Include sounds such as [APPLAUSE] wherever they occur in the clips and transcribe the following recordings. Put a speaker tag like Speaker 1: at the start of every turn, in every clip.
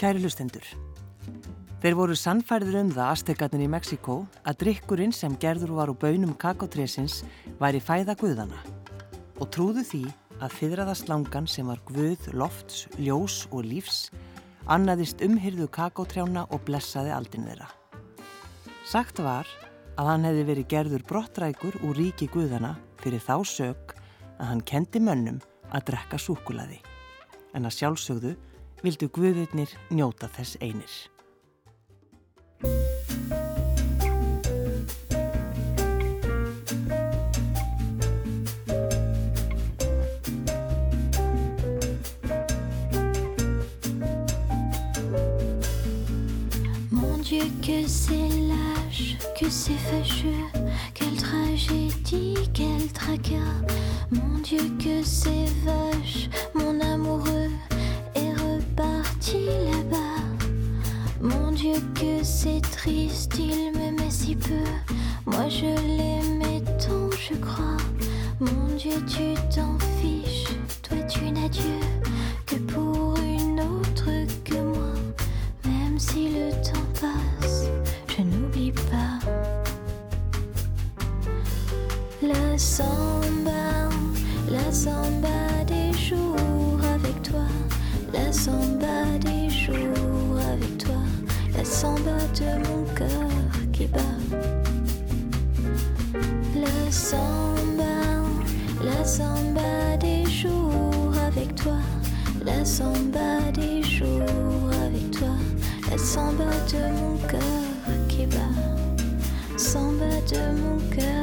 Speaker 1: Kæri lustendur. Þeir voru sannfærður um það aðstekarnir í Mexiko að drikkurinn sem gerður var úr bönum kakotresins væri fæða guðana og trúðu því að fyrraða slangan sem var guð, lofts, ljós og lífs annaðist umhyrðu kakótrjána og blessaði aldin þeirra. Sagt var að hann hefði verið gerður brottrækur úr ríki guðana fyrir þá sög að hann kendi mönnum að drekka súkulaði en að sjálfsögðu vildu Guðirnir njóta þess einir.
Speaker 2: Si le temps passe, je n'oublie pas. La samba, la samba des jours avec toi. La samba des jours avec toi. La samba de mon cœur qui bat. La samba, la samba samba de mon cœur qui bat. Samba de mon cœur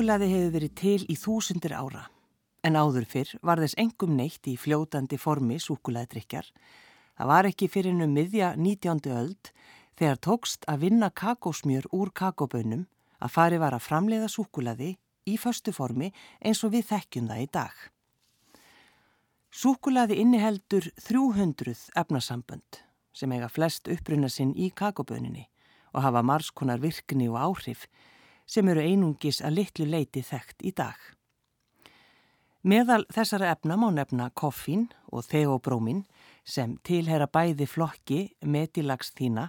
Speaker 1: Súkulaði hefur verið til í þúsundir ára, en áður fyrr var þess engum neitt í fljótandi formi súkulaðdrykjar. Það var ekki fyrir um miðja 19. öld þegar tókst að vinna kakósmjör úr kakóbönum að fari var að framleiða súkulaði í föstu formi eins og við þekkjum það í dag. Súkulaði inniheldur 300 efnasambönd sem eiga flest uppruna sinn í kakóböninni og hafa margskonar virkni og áhrif sem eru einungis að litlu leiti þekkt í dag. Meðal þessara efna má nefna koffín og þeobrómin sem tilhera bæði flokki metilags þína.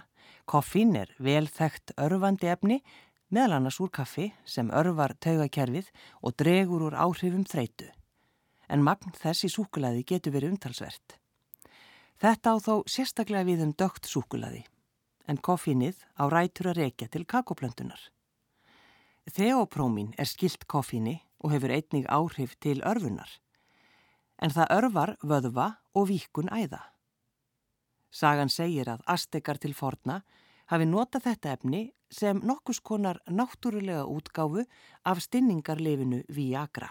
Speaker 1: Koffín er velþægt örfandi efni, meðal annars úr kaffi sem örfar taugakerfið og dregur úr áhrifum þreitu. En magn þess í súkulaði getur verið umtalsvert. Þetta á þó sérstaklega við um dögt súkulaði, en koffínið á rætur að reykja til kakoplöntunar. Þeoprómin er skilt koffíni og hefur einnig áhrif til örfunar, en það örvar vöðva og víkun æða. Sagan segir að astekar til forna hafi notað þetta efni sem nokkus konar náttúrulega útgáfu af stinningarlefinu Viagra.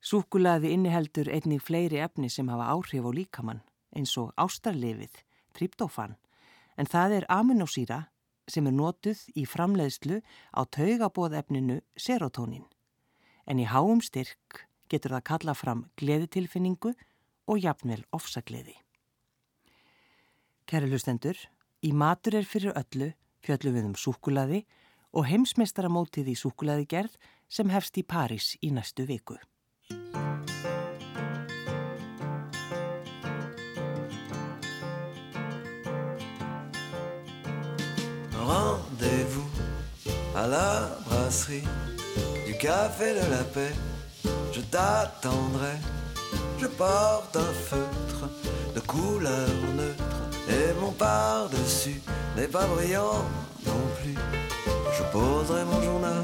Speaker 1: Súkulaði inniheldur einnig fleiri efni sem hafa áhrif á líkamann eins og ástarlefið, tryptofan, en það er aminosýra sem er notuð í framleiðslu á taugabóðefninu serotonin. En í háum styrk getur það kalla fram gleðitilfinningu og jafnvel ofsagleði. Kæri hlustendur, í matur er fyrir öllu fjöllum við um súkulaði og heimsmeistaramótið í súkulaði gerð sem hefst í París í næstu viku.
Speaker 3: À la brasserie du café de la paix. Je t'attendrai. Je porte un feutre de couleur neutre et mon par-dessus n'est pas brillant non plus. Je poserai mon journal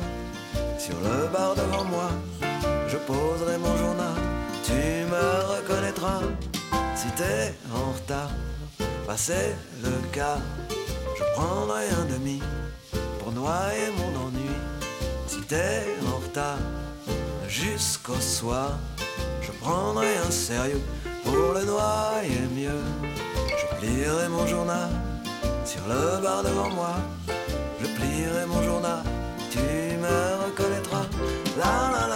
Speaker 3: sur le bar devant moi. Je poserai mon journal, tu me reconnaîtras si t'es en retard. Passer le cas je prendrai un demi pour noyer mon ennui. Si t'es en retard jusqu'au soir, je prendrai un sérieux pour le noyer mieux. Je plierai mon journal sur le bar devant moi. Je plierai mon journal, tu me reconnaîtras. La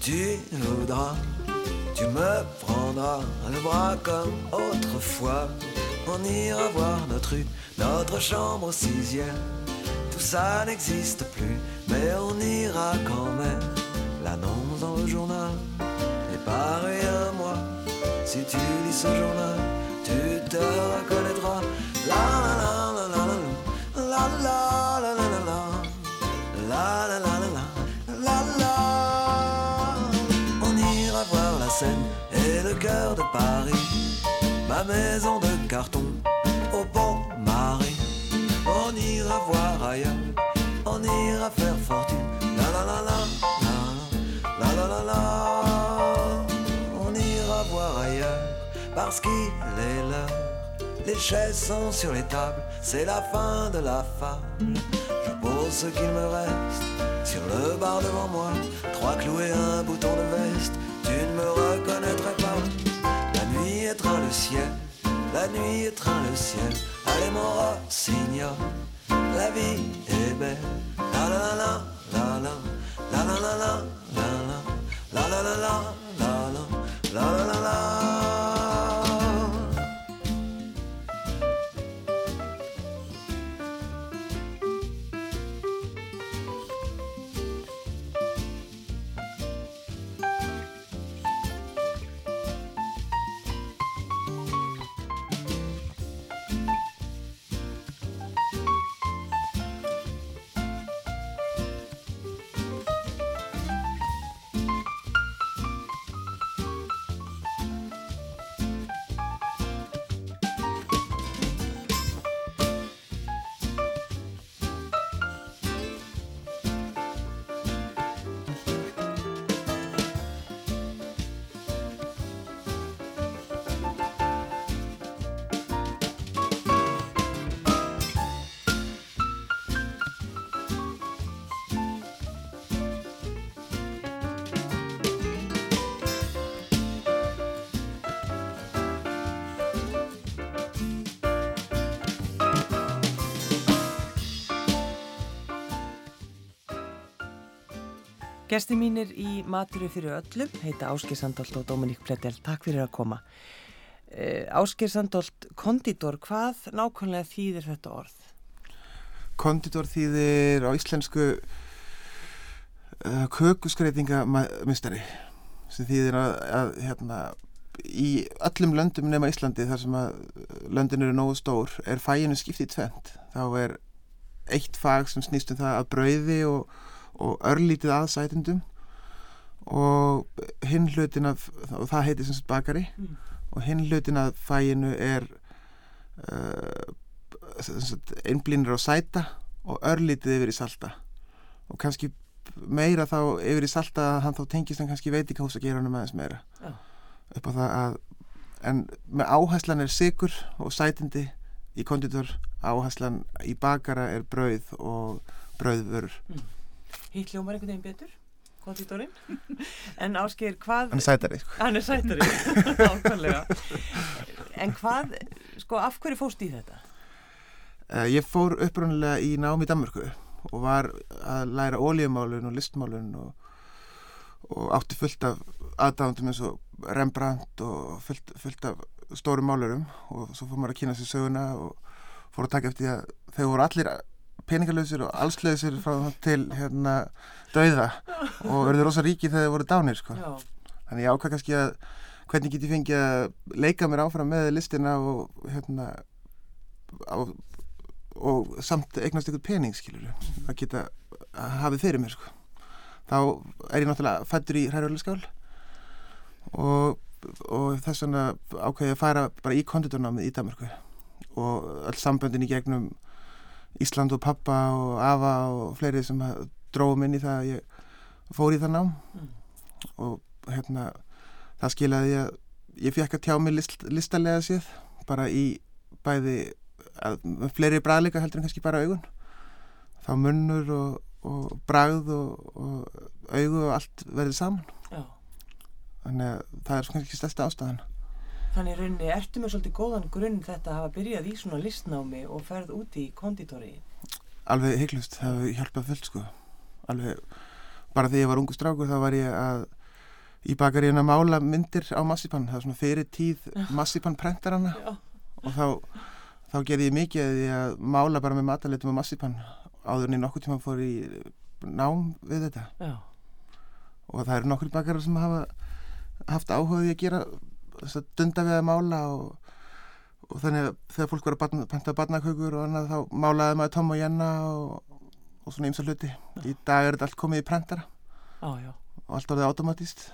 Speaker 3: tu voudras. Tu me prendras le bras comme autrefois. On ira voir notre rue, notre chambre au sixième. Tout ça n'existe plus, mais on ira quand même. L'annonce dans le journal est pareil à moi. Si tu lis ce journal, tu te reconnaîtras. La la la la la la Paris, ma maison de carton au bon marais. On ira voir ailleurs, on ira faire fortune. La la la la, la la la la, on ira voir ailleurs parce qu'il est l'heure. Les chaises sont sur les tables, c'est la fin de la fable. Je pose ce qu'il me reste sur le bar devant moi. Trois clous et un bouton de veste, tu ne me reconnaîtrais pas ciel, la nuit étreint le ciel. Allez mon rossignol, la vie est belle. La la la la la la la la la la la la la la la la la la la la
Speaker 1: Gesti mínir í Maturu fyrir öllum heita Ásker Sandholt og Dominík Plettel. Takk fyrir að koma. Uh, Ásker Sandholt, konditor, hvað nákvæmlega þýðir þetta orð?
Speaker 4: Konditor þýðir á íslensku uh, kökuskreitingamistari sem þýðir að, að hérna, í öllum löndum nema Íslandi þar sem að löndin eru nógu stór er fæinu skiptið tvent. Þá er eitt fag sem snýst um það að brauði og og örlítið aðsætindum og hinn hlutin af, og það heitir sem sagt bakari. Mm. og hinn hlutin af fæinu er uh, einblínir á sæta og örlítið yfir í salta. Og kannski meira þá yfir í salta að hann þá tengist hann kannski veit ekki hvað að gera hann um aðeins meira. Ja. upp á það að en með áherslan er sigur og sætindi í konditor áherslan í bakara er brauð og brauðvörur. Mm
Speaker 1: hitt hljómar einhvern veginn betur konditorinn [LAUGHS] en ásker hvað
Speaker 4: hann er sætari sko.
Speaker 1: hann er sætari [LAUGHS] ákvæmlega en hvað, sko af hverju fóst í þetta?
Speaker 4: Uh, ég fór uppröndilega í nám í Danmörku og var að læra ólíumálun og listmálun og, og átti fullt af aðdáðandum eins og Rembrandt og fullt, fullt af stórum málurum og svo fór maður að kynna sér söguna og fór að taka eftir að þeir voru allir peningalöðsir og allsleðsir frá til hérna dauða og verður rosa ríki þegar það voru dánir sko. þannig ég ákvað kannski að hvernig get ég fengið að leika mér áfram með listina og hérna á, og samt eignast ykkur pening skilur að geta að hafa fyrir mér sko. þá er ég náttúrulega fættur í hræðurlega skál og, og þess vegna ákvæði að fara bara í konditornámið í Danmarku og all samböndin í gegnum Ísland og pappa og Ava og fleiri sem dróðum inn í það að ég fór í það nám mm. og hérna það skilaði ég að ég fekk að tjá mig list, listalega séð bara í bæði að, fleiri bræðleika heldur en kannski bara augun þá munnur og, og bræð og, og augu og allt verður saman Já. þannig að það er kannski stærsta ástæðan
Speaker 1: Þannig rauninni, ertu með svolítið góðan grunn þetta að hafa byrjað í svona listnámi og ferð úti í konditori?
Speaker 4: Alveg heiklust, það hefur hjálpað fullt sko. Alveg, bara þegar ég var ungu strákur þá var ég að í bakaríun að mála myndir á massipann, það var svona fyrir tíð massipann prentarana og þá, þá gerði ég mikið að ég að mála bara með mataletum og massipann áður en ég nokkur tíma fór í nám við þetta. Já. Og það eru nokkur bakarar sem hafa haft áhugaði að gera dunda við að mála og, og þannig að þegar fólk var að panta barnakökur og annað þá málaði maður Tom og Jenna og, og svona ymsa hluti. Já. Í dag er þetta allt komið í prentara
Speaker 1: ah,
Speaker 4: og allt orðið automatíst.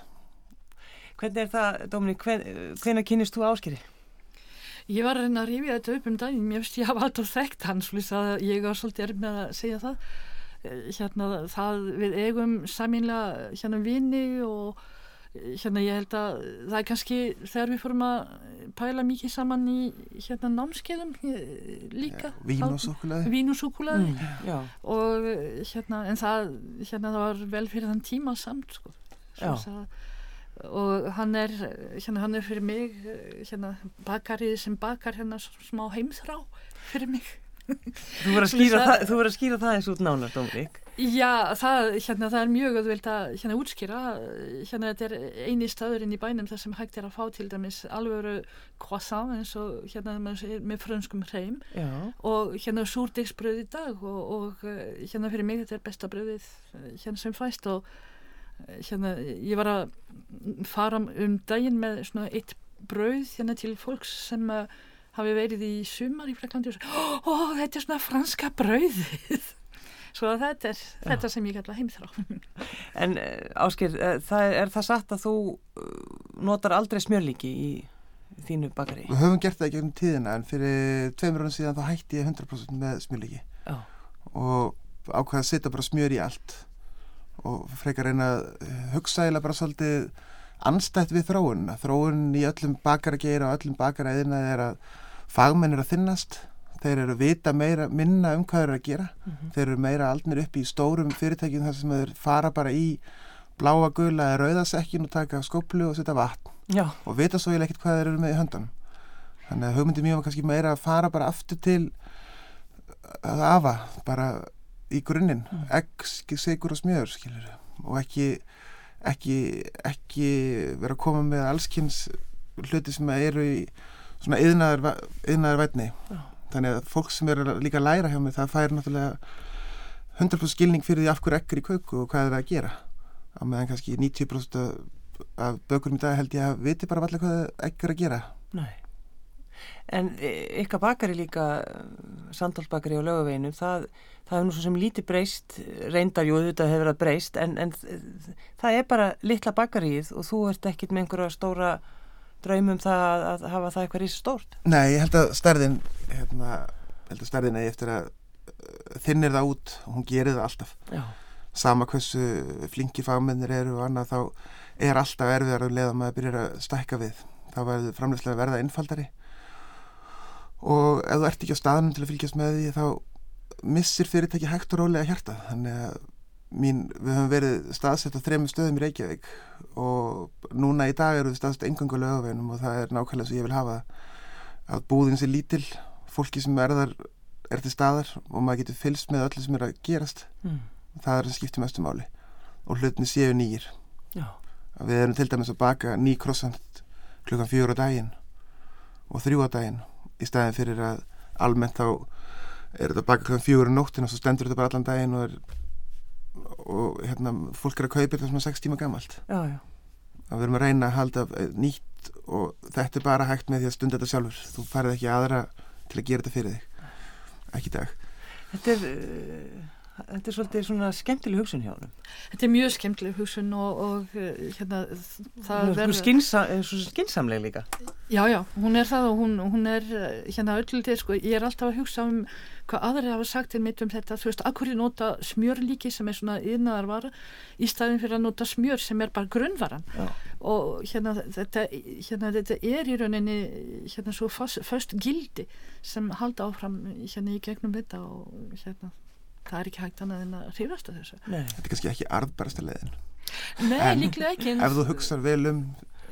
Speaker 1: Hvernig er það, Dominík, hven, hvenna kynist þú áskeri?
Speaker 5: Ég var að reyna að rífja þetta upp um daginn, ég veist ég hafa alltaf þekkt hans, ég var svolítið erf með að segja það. Eh, hérna það við eigum saminlega hérna vini og hérna ég held að það er kannski þegar við fórum að pæla mikið saman í hérna námskeiðum eh, líka.
Speaker 4: Vín og súkulaði
Speaker 5: Vín og súkulaði mm, og hérna en það hérna það var vel fyrir þann tíma samt sko. Og hann er hérna hann er fyrir mig hérna bakarið sem bakar hérna smá heimþrá fyrir mig
Speaker 1: Þú verður að skýra, það, þú að skýra það eins út nánar, Dómrík.
Speaker 5: Já, það, hérna, það er mjög öðvöld að hérna, útskýra. Hérna, þetta er eini staðurinn í bænum þar sem hægt er að fá til dæmis alvöru croissant eins og hérna með frönskum hreim Já. og hérna súrdegsbröð í dag og, og hérna fyrir mig þetta er besta bröðið hérna sem fæst og hérna ég var að fara um daginn með svona eitt bröð hérna til fólks sem að hafi verið í sumar í Fræklandi og svo, ó, þetta er svona franska brauðið. [LAUGHS] Svo þetta er Já. þetta sem ég kalla heimþrá. [LAUGHS]
Speaker 1: En uh, Ásker, uh, það er það satt að þú uh, notar aldrei smjörlíki í þínu bakari?
Speaker 4: Við höfum gert það ekki um tíðina en fyrir tveimur ára síðan þá hætti ég 100% með smjörlíki. Og ákveða að setja bara smjör í allt og frekar reyna að hugsa eða bara svolítið anstætt við þróun þróun í öllum bakarageira og öllum bakaræðina er að fagmenn er að þinnast þeir eru að vita meira, minna um hvað þeir eru að gera mm -hmm. þeir eru meira aldnir upp í stórum fyrirtækjum þar sem þeir fara bara í bláa gula eða rauðasekkin og taka skoplu og setja vatn Já. og vita svo ég ekkert hvað þeir eru með í höndan þannig að hugmyndi mjög var kannski meira að fara bara aftur til að afa bara í grunninn, egg, sigur og smjör skilur og ekki ekki, ekki vera að koma með allskynns hluti sem eru í svona yðnaðar, yðnaðar vætni þannig að fólk sem er líka að læra hjá mig það fær náttúrulega 100% skilning fyrir því af hverju er í kauku og hvað er það að gera. Á meðan kannski 90% af- af bökurum í dag held ég að viti bara allir hvað er að gera.
Speaker 1: Nei. En e- ykkar bakari líka, sandálsbakari á lögaveginum, það, það hefur nú svo sem lítið breyst, reyndar, jú, þetta hefur verið breyst, en, en það er bara litla bakarið og þú ert ekkit með einhverja stóra draumum það að, að hafa það eitthvað rísa stórt.
Speaker 4: Nei, ég held að stærðin hérna, held að stærðin eigi eftir að uh, þinnir það út og hún gerir það alltaf
Speaker 1: Já.
Speaker 4: sama hversu flinki fagmennir eru og annað þá er alltaf erfiðar um leið að maður byrjar að stækka við þá verður framleyslega að verða einfaldari og ef þú ert ekki á staðnum til að fylgjast með því þá missir fyrirtæki hægt og rólega hjarta þannig að mín, við höfum verið staðsett á þremur stöðum í Reykjavík og núna í dag eru við staðsett engangu lögaveginum og það er nákvæmlega sem ég vil hafa að búðin sé lítil fólki sem er þar er til staðar og maður getur fylgst með öllu sem er að gerast
Speaker 1: Mm.
Speaker 4: það er að skipta mestu máli og hlutinni séu nýjir við erum til dæmis að baka ný krossant klukkan fjögur á daginn og þrjú á daginn í staðin fyrir að almennt þá er þetta baka klukkan fjögur á nóttin og svo stendur þetta bara allan daginn og, er, og hérna, fólk er að kaupa þetta svona 6 tíma gamalt.
Speaker 1: Já, já.
Speaker 4: að við erum að reyna að halda eh, nýtt og þetta er bara hægt með því að stunda þetta sjálfur. Þú farið ekki aðra til að gera þetta fyrir þig. Ekki dag.
Speaker 1: Þetta er, uh, þetta er svolítið svona skemmtileg hugsun hjá honum.
Speaker 5: Þetta er mjög skemmtileg hugsun og, og eh, hérna, það
Speaker 1: er
Speaker 5: verður...
Speaker 1: skynsa, eh, svo skynsamleg líka.
Speaker 5: Já, já, hún er það og hún, hún er eh, hérna öll til, sko, ég er alltaf að hugsa um hvað aðri hafa sagt til mitt um þetta, þú veist, akkur ég nota smjörlíki sem er svona yðnaðarvara í staðin fyrir að nota smjör sem er bara grunnvaran
Speaker 1: Já.
Speaker 5: og hérna þetta, hérna þetta er í rauninni hérna svo föst gildi sem halda áfram hérna í gegnum þetta og hérna það er ekki hægt annað en að hrifast af þessu.
Speaker 1: Nei.
Speaker 4: þetta er kannski ekki arðbærasta leiðin
Speaker 5: Nei,
Speaker 4: En
Speaker 5: líklega ekki. en-
Speaker 4: ef þú hugsar vel um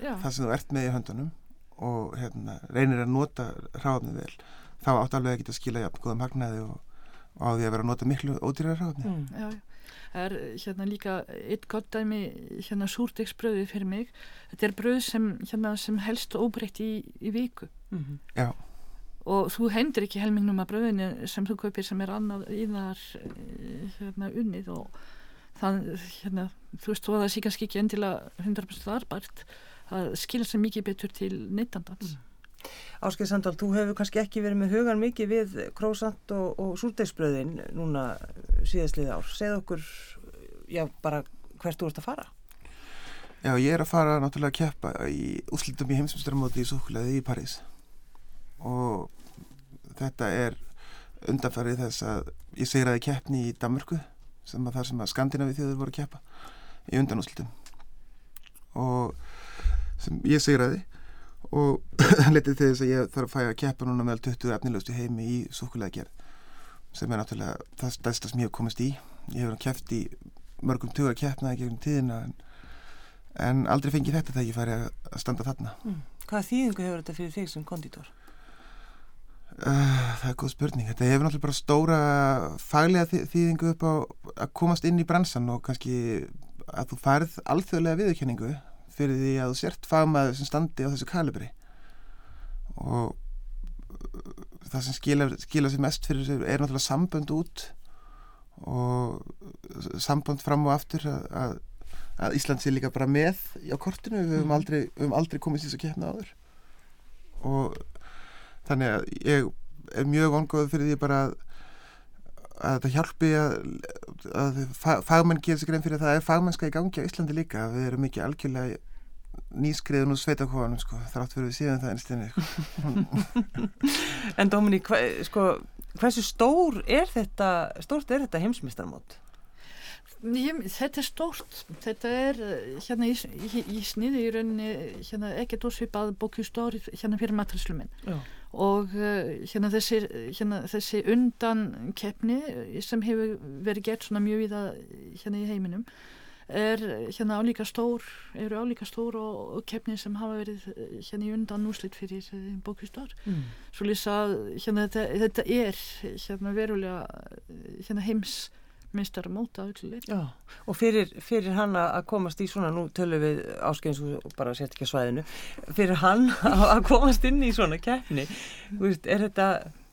Speaker 5: Já.
Speaker 4: það sem þú ert með í höndunum og hérna, reynir að nota ráfni vel, þá átt alveg að geta skila jafn góðum hagnaði og, og á því að vera að nota miklu ódýrar ráfni
Speaker 1: Mm.
Speaker 5: Já, já. Það er hérna líka eitt gott dæmi hérna súrdegsbröði fyrir mig. Þetta er bröð sem, hérna, sem helst óbreytt í, í viku
Speaker 1: Mm
Speaker 4: Já,
Speaker 5: og þú hendur ekki helmingnum af bröðinu sem þú kaupir sem er annað í þar hérna unnið og það, hérna, þú veist, þú að það sé kannski ekki endilega 100% arbært það skilja sér mikið betur til neytandans.
Speaker 1: Áskeið Sandal, þú hefur kannski ekki verið með hugan mikið við krósant og, og súrdegsbröðin núna síðastlið ár. Segð okkur, já, bara hvert þú ert að fara.
Speaker 4: já, ég er að fara náttúrulega að keppa í úslitum í heimsmyndstarmóti í súkuleði í París og þetta er undanfarið þess að ég segraði keppni í Danmörku sem að þar sem að Skandinavi þjóður voru að keppa í undanúslitum og sem ég segraði og [LAUGHS] letið til þess að ég þarf að fæ að keppa núna meðal 20 efnilegustu heimi í súkulega gerð sem er náttúrulega það stærsta sem ég hef komist í. Ég hef keppt í mörgum tuga keppnaði gegnum tíðina en, en aldrei fengið þetta þegar ég færi að að standa þarna.
Speaker 1: Hvaða þýðingu hefur þetta fyrir þig sem konditor?
Speaker 4: Uh, það er góð spurning. Þetta hefur náttúrulega bara stóra faglega þý- þýðingu upp á að komast inn í bransan og kannski að þú færð alþjóðlega viðurkenningu fyrir því að þú sért fagmaður sem standi á þessu kalibri. Og uh, það sem skila sér mest fyrir þessu er náttúrulega sambönd út og sambönd fram og aftur að, að, að Ísland sé líka bara með á kortinu, við höfum aldrei, við höfum aldrei komist í þessu keppna áður. Og þannig að ég er mjög vongóð fyrir því bara að, að þetta hjálpi að, að fa- fagmenn gerir sig grein fyrir að það er fagmennska í gangi á Íslandi líka við erum ekki algjörlega nýskriðun úr sveitakóðanum sko, þrátt fyrir við síðan það einstinni sko. [LAUGHS]
Speaker 1: En Dominík, hva, sko, hversu stór er þetta, stórt er þetta heimsmyndstarmót?
Speaker 5: Ég, þetta er stórt, þetta er eh, hérna í, í, í sniði í rauninni hérna ekkert ósvipað bókjustóri hérna fyrir matræsluminn
Speaker 1: Já.
Speaker 5: Og uh, hérna þessi, hérna þessi undan keppni sem hefur verið gert svona mjög í það hérna í heiminum er hérna álíka stór eru álíka stór og, og keppni sem hafa verið eh, hérna í undan úslit fyrir bókjustór
Speaker 1: Mm.
Speaker 5: svo lýsa að hérna, þetta, þetta er hérna verulega eh, hérna heims meistara móta öllu
Speaker 1: og fyrir, fyrir hann að komast í svona, nú tölum við áskegins og bara sért ekki að svæðinu, fyrir hann að komast inn í svona keppni, er þetta,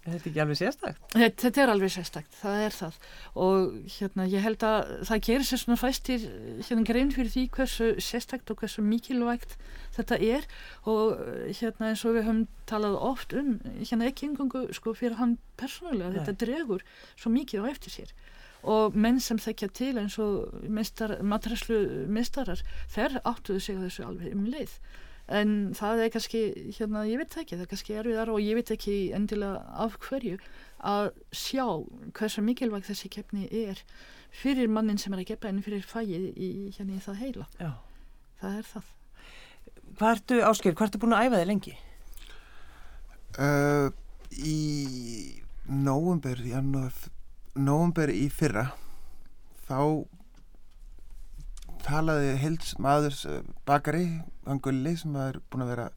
Speaker 1: er þetta ekki alveg sérstakt?
Speaker 5: Þetta, þetta er alveg sérstakt, það er það. Og hérna ég held að það gerir sér svona fæstir hérna grein fyrir því hversu sérstakt og hversu mikilvægt þetta er. Og hérna eins og við höfum talað oft um, hérna ekki engungu sko fyrir hann persónulega, þetta dregur svo mikið á eftir sér og menn sem þekkja til eins og matræslu mistarar þeir áttuðu sig þessu alveg um leið en það er kannski, hérna, ég veit ekki það er kannski erfiðar og ég veit ekki endilega af hverju að sjá hversu mikilvæg þessi keppni er fyrir mannin sem er að gefa en fyrir fæið í, hérna, í það heila
Speaker 1: Já.
Speaker 5: það er það
Speaker 1: Hvað ertu, Ásker, hvað ertu búin að æfa þig lengi?
Speaker 4: Uh, í nóvumber, janúar nóvumber í fyrra þá talaði Hilds maður bakari, hann Gulli sem er búin að vera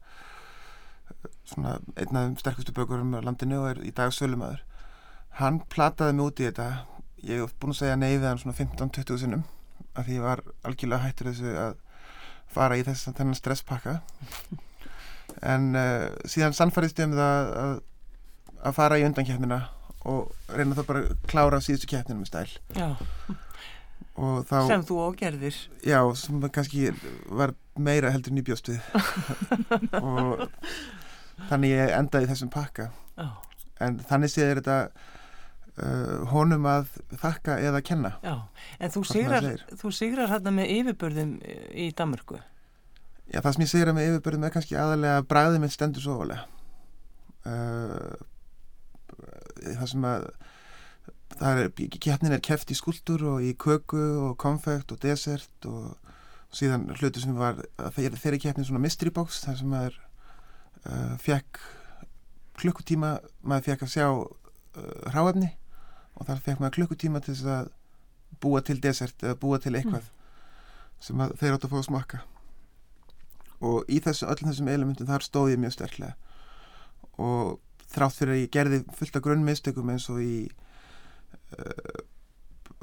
Speaker 4: svona einn af þeim sterkustu bökurum á landinu og er í dag sölumæður hann plataði mig út í þetta. Ég hef búin að segja nei við hann svona 15-20 sinnum af því ég var algjörlega hættur þessu að fara í þess að þennan stresspakka. [LAUGHS] En uh, síðan sannfærist ég um það að, að fara í undankjæfnina og reyna þá bara að klára síðustu kjæfninu með stæl.
Speaker 1: Já,
Speaker 4: þá,
Speaker 1: sem þú ágerðir.
Speaker 4: já, sem kannski var meira heldur nýbjóst við [LAUGHS] og þannig ég endaði þessum pakka.
Speaker 1: Já,
Speaker 4: en þannig séður þetta uh, honum að þakka eða kenna.
Speaker 1: Já, en þú sigrar, þú sigrar hérna með yfirbörðum í Danmörku.
Speaker 4: Já, það sem ég segir að með yfirbörðum er kannski aðalega að bræðið mitt stendur svo ólega. Uh, það sem að það er, keppnin er keft í skuldur og í köku og konfekt og desert og síðan hlutu sem var þeirri keppnin svona mystery box þar sem maður uh, fekk klukkutíma, maður fekk að sjá uh, ráefni og þar fekk maður klukkutíma til þess að búa til desert eða búa til eitthvað sem að þeir átt að fá að smakka. Og í þessu, öllum þessum elementum þar stóð ég mjög sterklega. Og þrátt fyrir að ég gerði fullt af grunnmistökum eins og í uh,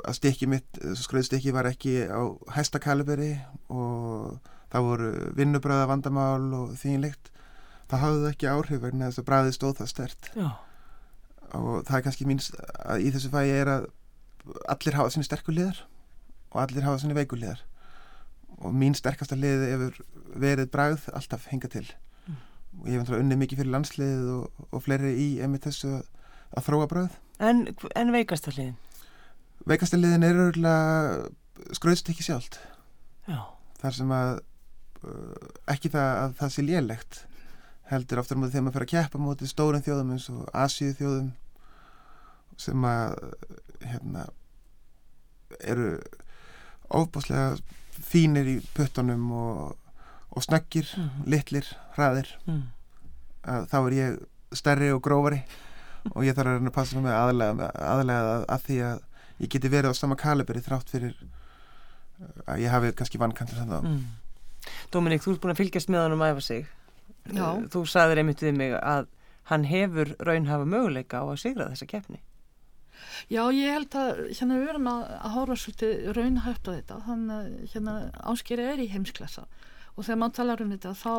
Speaker 4: að stikki mitt skröðstikki var ekki á hæsta kaliberi og það voru vinnubröða vandamál og þínlíkt það hafði ekki áhrif vegna þess að bræði stóð það stert.
Speaker 1: Já,
Speaker 4: og það er kannski mín að í þessu fæi er að allir hafa sinni sterkuliðar og allir hafa sinni veikuliðar og mín sterkasta liði hefur verið bræð alltaf hinga til og ég hef unnið mikið fyrir landsliðið og, og fleiri í þessu að, að þróa bræð
Speaker 1: en, en veikast að hliðin?
Speaker 4: veikasta liðin er örgulega skröðst ekki sjálft.
Speaker 1: Já,
Speaker 4: þar sem að uh, ekki það að það sé lélegt heldur oftar mútið þegar maður fyrir að keppa mútið stórum þjóðum eins og Asíu þjóðum sem að hérna eru ofbáslega fínir í puttunum og, og snöggir,
Speaker 1: Mhm.
Speaker 4: litlir, hraðir
Speaker 1: mm.
Speaker 4: að þá er ég stærri og grófari og ég þarf að reyna að passa mig aðlega, aðlega að, að því að ég geti verið á sama kaliberi þrátt fyrir uh, að ég hafi kannski vannkantur þannig að
Speaker 1: Mm. Dominik, þú ert búin að fylgjast með hann um að æfa sig.
Speaker 5: Já.
Speaker 1: Eh, Þú sagðir einmitt við mig að hann hefur raunhafa möguleika á að sigra þessa keppni.
Speaker 5: Já, ég held að hérna við erum að, að horfa svolítið raunhæft á þetta þannig að hérna áskeri er í heimsklassa og þegar maður talar um þetta þá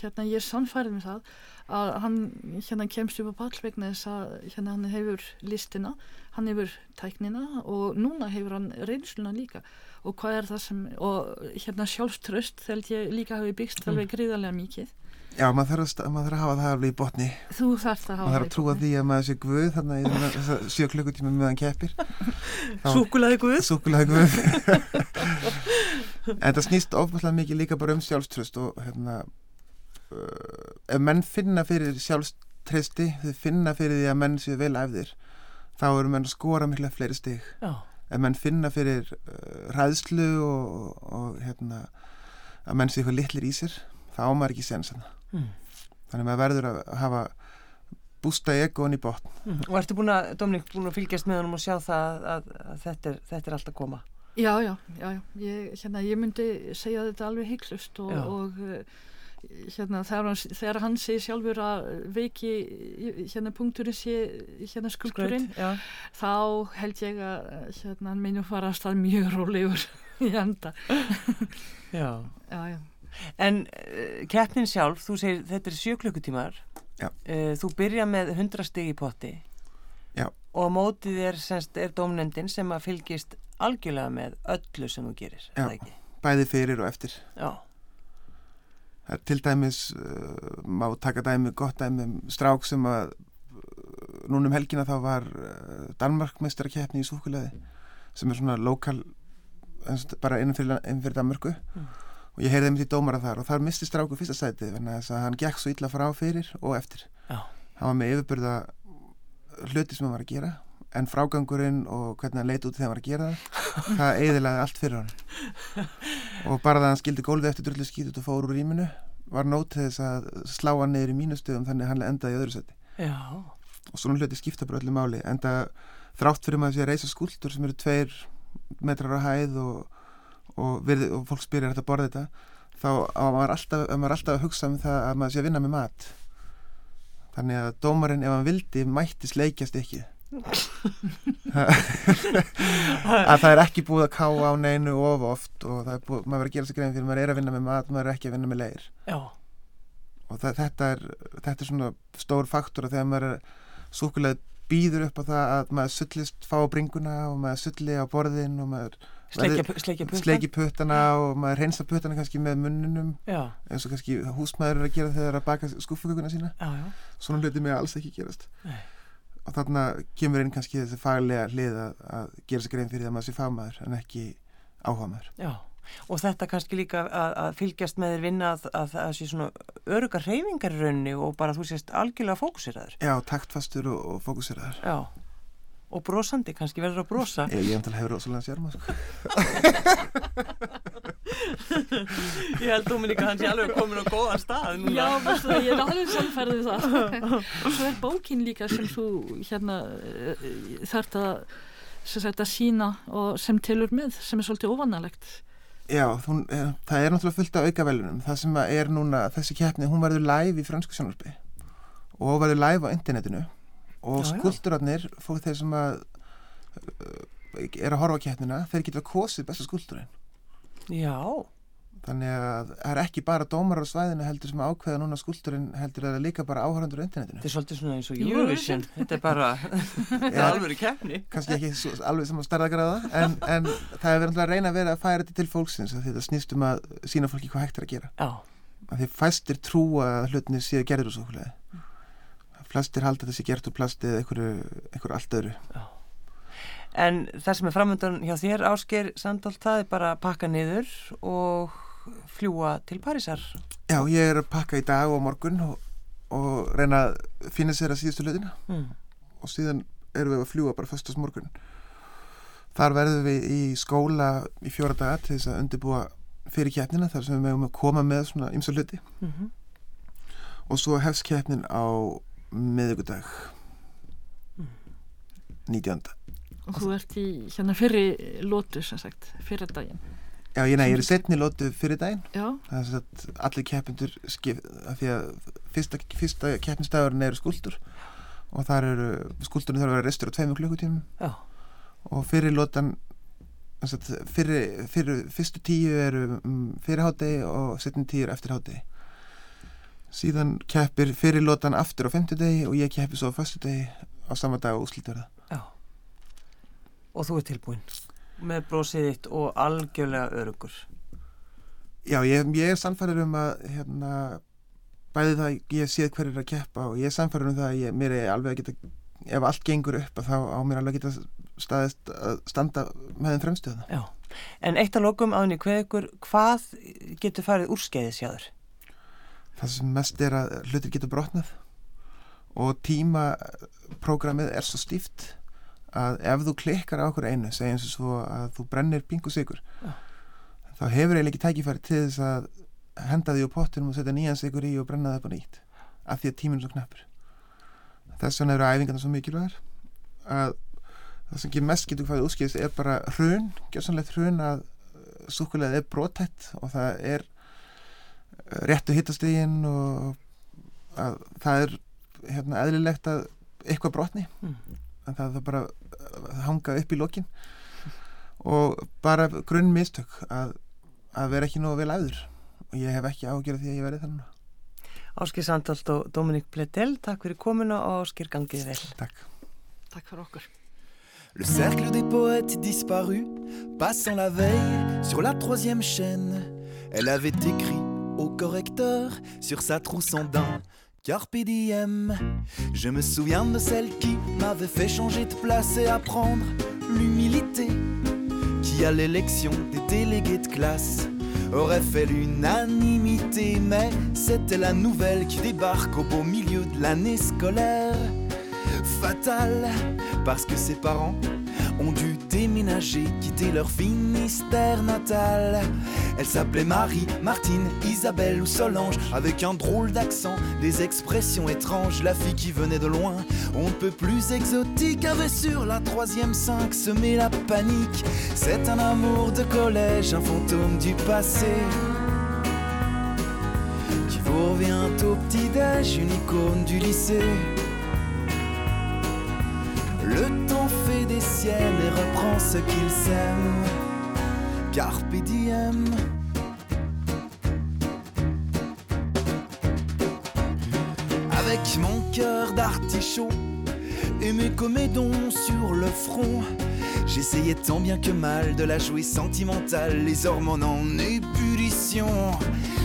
Speaker 5: hérna ég er sannfærið með það að hann hérna kemst upp á pall vegna þess að hérna hann hefur listina, hann hefur tæknina og núna hefur hann reynsluna líka. Og hvað er það sem og hérna sjálfströst þegar ég líka hafi byggst alveg gríðarlega mikið.
Speaker 4: Já, maður þarf, að, maður þarf að hafa það alveg í botni.
Speaker 5: Þú þarft að hafa
Speaker 4: maður þarf
Speaker 5: það
Speaker 4: að trúa því að maður sé guð þarna í þessa sjö klukkutíma meðan keppir. [LAUGHS]
Speaker 1: Súkulaði Guð?
Speaker 4: Súkulega guð [LAUGHS] En það snýst ofbúslega mikið líka bara um sjálfströst og hérna uh, ef menn finna fyrir sjálfströsti þau finna fyrir því að menn séu vel æfðir þá eru menn að skora mikla fleiri stig
Speaker 1: Já,
Speaker 4: ef menn finna fyrir uh, ræðslu og, og hérna að menn séu eitthvað litlir í sér þá á maður ekki sens hana
Speaker 1: mm.
Speaker 4: þannig að maður verður að hafa bústa egon í botn
Speaker 1: Mm. Og ertu búin að, Dominik, búin að fylgjast með hann og sjá það að, að þetta, er, þetta er allt að koma?
Speaker 5: Já, já, já, já. Ég, hérna, ég myndi segja þetta alveg hygglust og, og uh, hérna, þegar, hann, þegar hann segir sjálfur að veiki hérna punkturinn sé hérna skulpturinn þá held ég að hérna, hann meinum fara að stað mjög rólegur í enda [LAUGHS]
Speaker 1: Já.
Speaker 5: já, já.
Speaker 1: En uh, keppnin sjálf, þú segir þetta er sjö klukkutímar
Speaker 4: Já.
Speaker 1: Uh, þú byrja með 100 stig í potti
Speaker 4: Já.
Speaker 1: og mótið er, semst, er dómnendin sem að fylgist algjörlega með öllu sem þú gerir er
Speaker 4: Já. bæði fyrir og eftir
Speaker 1: Já,
Speaker 4: Það er til dæmis uh, má taka dæmi, gott dæmi um strák sem að uh, núna um helgina þá var uh, Danmarkmestarakeppni í súkuleði sem er svona lokal bara innan fyrir, fyrir Danmarku
Speaker 1: Mm.
Speaker 4: og ég heyrði einmitt í dómara þar og þar misti stráku fyrsta sætið þannig að hann gekk svo illa frá fyrir og eftir
Speaker 1: Já.
Speaker 4: hann var með yfirbyrða hluti sem hann var að gera en frágangurinn og hvernig hann leit út þegar hann var að gera það það eiðilaði allt fyrir hann [LAUGHS] og bara það að hann skildi gólfið eftir drullu skítut og fór úr rýminu var nót til þess að slá hann niður í mínustöðum þannig hann endaði í öðru seti
Speaker 1: já,
Speaker 4: og svona hluti skipta bara öllu máli enda þrátt fyrir maður sé að reysa skúltur sem eru tveir metrar á hæð og, og, virði, og fólk spyrir að borða þetta? Þá maður alltaf, maður alltaf að hugsa um það að maður sé að vinna með mat. Þannig að dómarinn ef hann vildi mætti sleikjast ekki að það er ekki búið að ká á neinu of oft og það er búið, maður verður að gera sig grein fyrir maður er að vinna með mat, maður er ekki að vinna með leir.
Speaker 1: Já,
Speaker 4: og það, þetta, er, þetta er svona stór faktor að þegar maður er súkulega býður upp á það að maður sullist fá bringuna og maður sulli á borðin og maður sleiki puttana. og maður reynsa puttana kannski með munnunum
Speaker 1: Já,
Speaker 4: eins og kannski húsmaður er að gera þegar það er að baka skúfuguguna sína.
Speaker 1: Já, já,
Speaker 4: svona hluti mig alls ekki gerast.
Speaker 1: Nei.
Speaker 4: Og þarna kemur inn kannski þessi faglega hlið að, að gera sig grein fyrir að maður sé fagmaður en ekki áhagmaður
Speaker 1: já og þetta kannski líka að, að fylgjast með þér vinna að, að það sé svona örugar reyfingar í rauninni og bara þú sést algjörlega fókusiraður
Speaker 4: já, taktfastur og, og fókuseraður.
Speaker 1: Já, og brosandi kannski verður að brosa.
Speaker 4: Ég, ég eftir hefur rosalega sko. [LAUGHS]
Speaker 1: Ég held að hann sé alveg komin á góðan stað núna.
Speaker 5: Já, veistu það, ég er alveg samfærið það. Svo er bókin líka sem þú hérna eh, þarft að, sem sagt, að sína og sem tilur með, sem er svolítið óvanalegt.
Speaker 4: Já, hún, eh, það er náttúrulega fullt af aukavelunum. Það sem að er núna, þessi keppni, hún verður live í fransku sjónarbi og verður live á internetinu og skulpturarnir, fólk þeir sem að uh, er að horfa keppnina, þeir geta kosið besta skulpturinn.
Speaker 1: Já,
Speaker 4: Þannig að það er ekki bara dómarar á svæðinu heldur sem ákveða núna skulpturinn heldur að það er líka bara áhörandur á internetinu.
Speaker 1: þetta er svolítið svona eins og
Speaker 5: Eurovision.
Speaker 1: Þetta er bara, [LAUGHS] þetta er
Speaker 4: Já.
Speaker 1: alveg keppni
Speaker 4: Kannski ekki svo, alveg sem að starðagraða en, en það er verið að reyna að vera að færa þetta til fólksins að þetta snýst um að sína fólki hvað hægt er að gera.
Speaker 1: Já,
Speaker 4: að því fæstir trúa að hlutinni séu gerður úr súkulega flestir halda þetta sé gert úr plasti eða einhverju, einhverju allt öðru
Speaker 1: en það sem er framöndan hjá þér Ásker Sandholt, það er bara að pakka niður og fljúa til Parísar.
Speaker 4: Já, ég er að pakka í dag og morgun og, og reyna að finna sér að síðustu hlutina.
Speaker 1: Mm.
Speaker 4: og síðan erum við að fljúa bara föstas morgun þar verðum við í skóla í fjóra daga til þess að undirbúa fyrir keppnina þar sem við megum að koma með svona ymsa hluti.
Speaker 1: Mm
Speaker 4: og svo hefst keppnin á miðugudag 19.
Speaker 5: Og þú ert í hérna fyrri lótu, sem sagt, fyrra daginn.
Speaker 4: Já, ég, nei, ég er í setni lótu fyrir daginn.
Speaker 5: Já,
Speaker 4: það er að allir keppindur af því að fyrsta, fyrsta keppinstagurinn eru skúldur og þar eru, skúldurinn þarf að vera restur á tveimur klukkutímum.
Speaker 1: Já,
Speaker 4: og fyrir lótan að fyrir, fyrir fyrstu tíu eru um, fyrir hádegi og setni tíu eru eftir hádegi. Síðan keppir fyrir lótan aftur á femtudegi og ég keppi svo á föstudegi á sama dag og úslítverða
Speaker 1: já Og þú er tilbúin með brósið þitt og algjörlega örugur
Speaker 4: Já, ég, ég er sannfærir um að hérna, bæði það að ég séð hver er að keppa og ég er sannfærir um það að ég, mér er alveg að geta, ef allt gengur upp að þá á mér alveg geta staðist að standa með þeim fremstöðuna.
Speaker 1: Já, en eitt að lokum hvað ykkur, hvað getur farið úrskeiðis hjá þér?
Speaker 4: Það sem mest er að hlutir getur brotnað og tímaprógramið er svo stíft að ef þú klikkar á okkur einu, segjum sem svo að þú brennir pingu sigur,
Speaker 1: Já.
Speaker 4: þá hefur eiginlega ekki tækifæri til þess að henda því á pottinum og setja nýjan sigur í og brenna það upp á nýtt af því að tíminn er svo knappur. Þess vegna eru æfingarna svo mikilvægar að það sem ekki mest getur hvað útskýðist er bara hrun, gjörsanlegt hrun að súkulega er brotætt og það er réttu hittastegin og að það er hérna, eðlilegt að eitthvað brotni
Speaker 1: Mm.
Speaker 4: En það er bara að hanga upp í lokin og bara grunn mistök að, að vera ekki nógu vel æður og ég hef ekki ágjörð því að ég verði þannig
Speaker 1: Áskir Sandholt og Dominik Pledel, takk fyrir komuna og Áskir gangið vel.
Speaker 4: Takk
Speaker 5: Takk fyrir okkur.
Speaker 3: Le cercle des poètes disparus, passant la veille sur la troisième chaîne. Elle avait écrit au correcteur sur sa trousse en daim. Carpe diem. Je me souviens de celle qui m'avait fait changer de place et apprendre l'humilité. Qui à l'élection des délégués de classe aurait fait l'unanimité. Mais c'était la nouvelle qui débarque au beau milieu de l'année scolaire. Fatale, parce que ses parents ont dû déménager, quitter leur Finistère natal. Elle s'appelait Marie, Martine, Isabelle ou Solange, avec un drôle d'accent, des expressions étranges. La fille qui venait de loin, on ne peut plus exotique, avait sur la troisième cinq semé la panique. C'est un amour de collège, un fantôme du passé. Qui vous revient au petit-déj, une icône du lycée. Le temps des siennes et reprend ce qu'il sème. Carpe diem. Avec mon cœur d'artichaut et mes comédons sur le front, j'essayais tant bien que mal de la jouer sentimentale, les hormones en ébullition.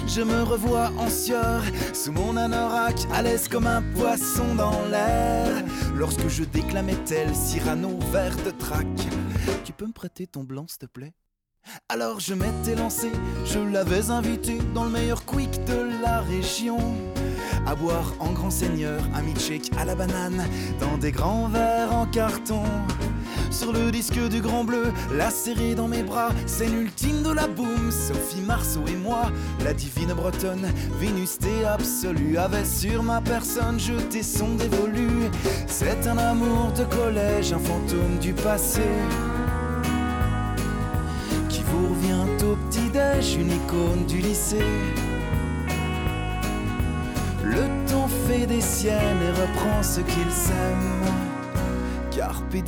Speaker 3: Je me revois en sueur sous mon anorak, à l'aise comme un poisson dans l'air. Lorsque je déclamais tel Cyrano vert de tu peux me prêter ton blanc s'il te plaît? Alors je m'étais lancé, je l'avais invité dans le meilleur quick de la région. À boire en grand seigneur, un milkshake à la banane, dans des grands verres en carton. Sur le disque du Grand Bleu, la serrée dans mes bras, scène ultime de la boum. Sophie Marceau et moi, la divine bretonne, Vénusté absolue, avait sur ma personne jeté son dévolu. C'est un amour de collège, un fantôme du passé qui vous revient au petit-déj, une icône du lycée. Le temps fait des siennes et reprend ce qu'il sème. Carpe.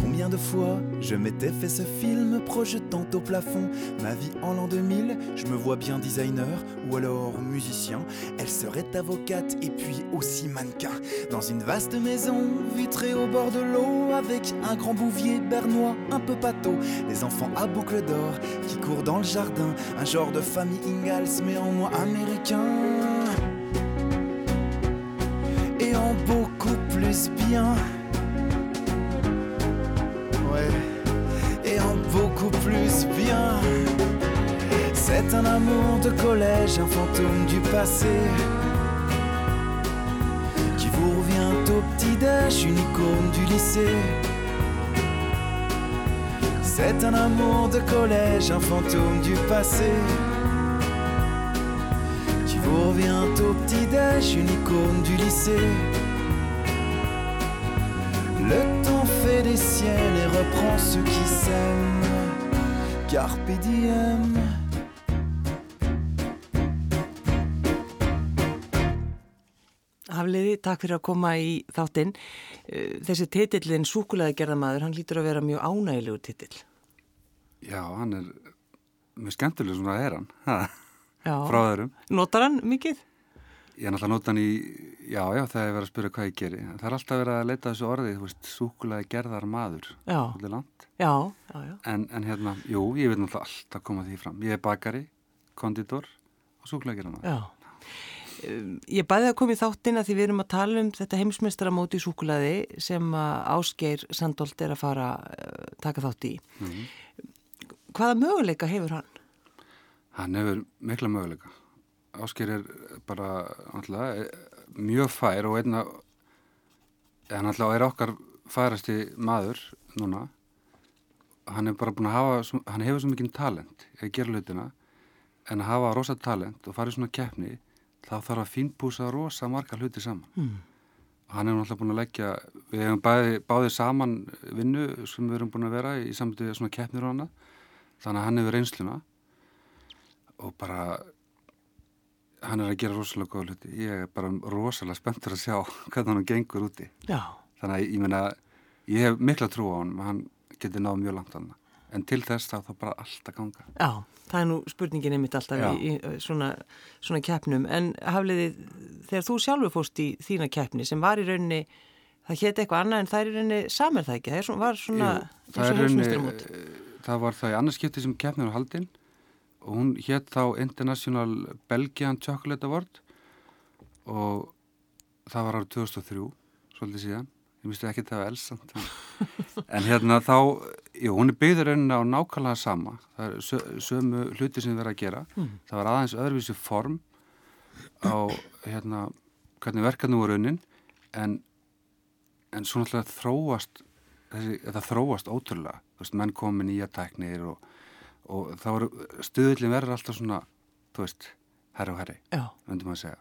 Speaker 3: Combien de fois je m'étais fait ce film projetant au plafond ma vie en l'an 2000 Je me vois bien designer ou alors musicien. Elle serait avocate et puis aussi mannequin dans une vaste maison vitrée au bord de l'eau avec un grand bouvier bernois un peu pâteau. Les enfants à boucles d'or qui courent dans le jardin. Un genre de famille Ingalls mais en moins américain. Et en beaucoup plus bien. C'est un amour de collège, un fantôme du passé. Qui vous revient au petit-déj, une icône du lycée. C'est un amour de collège, un fantôme du passé. Qui vous revient au petit-déj, une icône du lycée. Le temps fait des siennes et reprend ceux qui s'aiment. Carpe diem.
Speaker 1: Takk fyrir að koma í þáttinn. Eh, Þessi titillin Súkulæði gerðamaður, hann lítur að vera mjög ánægilegu titill.
Speaker 6: Já, hann er mjög skemmtileg svona er hann frá öðrum.
Speaker 1: Notar hann mikið?
Speaker 6: Ég er náttúrulega nota hann í, já, já, það er verið að spyrja hvað ég geri. Það er alltaf verið að leita að þessu orðið, þú veist, súkulega gerðar maður.
Speaker 1: Já.
Speaker 6: Það er langt.
Speaker 1: Já, já, já.
Speaker 6: En, en hérna, jú, ég vil náttúrulega alltaf koma því fram. Ég er bakari, konditor og súkulega gerðar maður.
Speaker 1: Já. Ég bæði að koma í þáttin að því við erum að tala um þetta heimsmeistaramóti í súkulaði sem að Ásgeir Sandholt er að fara uh, taka þátt í.
Speaker 6: Mhm.
Speaker 1: Hvaða möguleika hefur hann?
Speaker 6: Hann hefur mikla möguleika. Ásker er bara náttúrulega, eh, mjög fær og einna, hann náttúrulega er okkar færasti maður núna. Hann er bara búin að hafa, hann hefur svo mikið talent í að gera hlutina en að hafa rosa talent og fara í svona keppni þá þarf að fínpúsa rosa marga hluti saman.
Speaker 1: Hmm.
Speaker 6: hann hefur náttúrulega búin að leggja við hefum bæði, báðið saman vinnu sem við erum búin að vera í samtöðu svona keppnir og annað. Þannig að hann hefur reynsluna og bara hann er að gera rosalega góða hluti. Ég er bara rosalega spenntur að sjá [LAUGHS] hvernig hann gengur úti.
Speaker 1: Já,
Speaker 6: þannig að ég meina ég hef mikla trú á hann hann getur náð mjög langt hann en til þess þá þá bara allt að ganga.
Speaker 1: Já, það er nú spurningin einmitt alltaf í, í svona, svona keppnum. En hafliði þegar þú sjálfur fóst í þína keppni sem var í rauninni það hétt eitthvað annað en það er í rauninni samer það ekki, það var svona
Speaker 6: Jú, það, rauninni, eh, það var það í annarskipti sem keppnir var haldinn og hún hétt þá International Belgian Chocolate Award. Og það var árið 2003 svolítið síðan ég misti ekki það var elsamt en, hérna þá, jú, hún er byggður rauninni á nákvæmlega sama. Það er sö, sömu hluti sem við verðum að gera. Það var aðeins öðruvísi form á hérna hvernig verkefni voru unnin en, en svo náttúrulega þróast þessi, þetta þróast ótrúlega. Þú veist, menn komi nýja tæknir og, og þá eru stuðullin verður alltaf svona, þú veist herri og herri, maður að segja.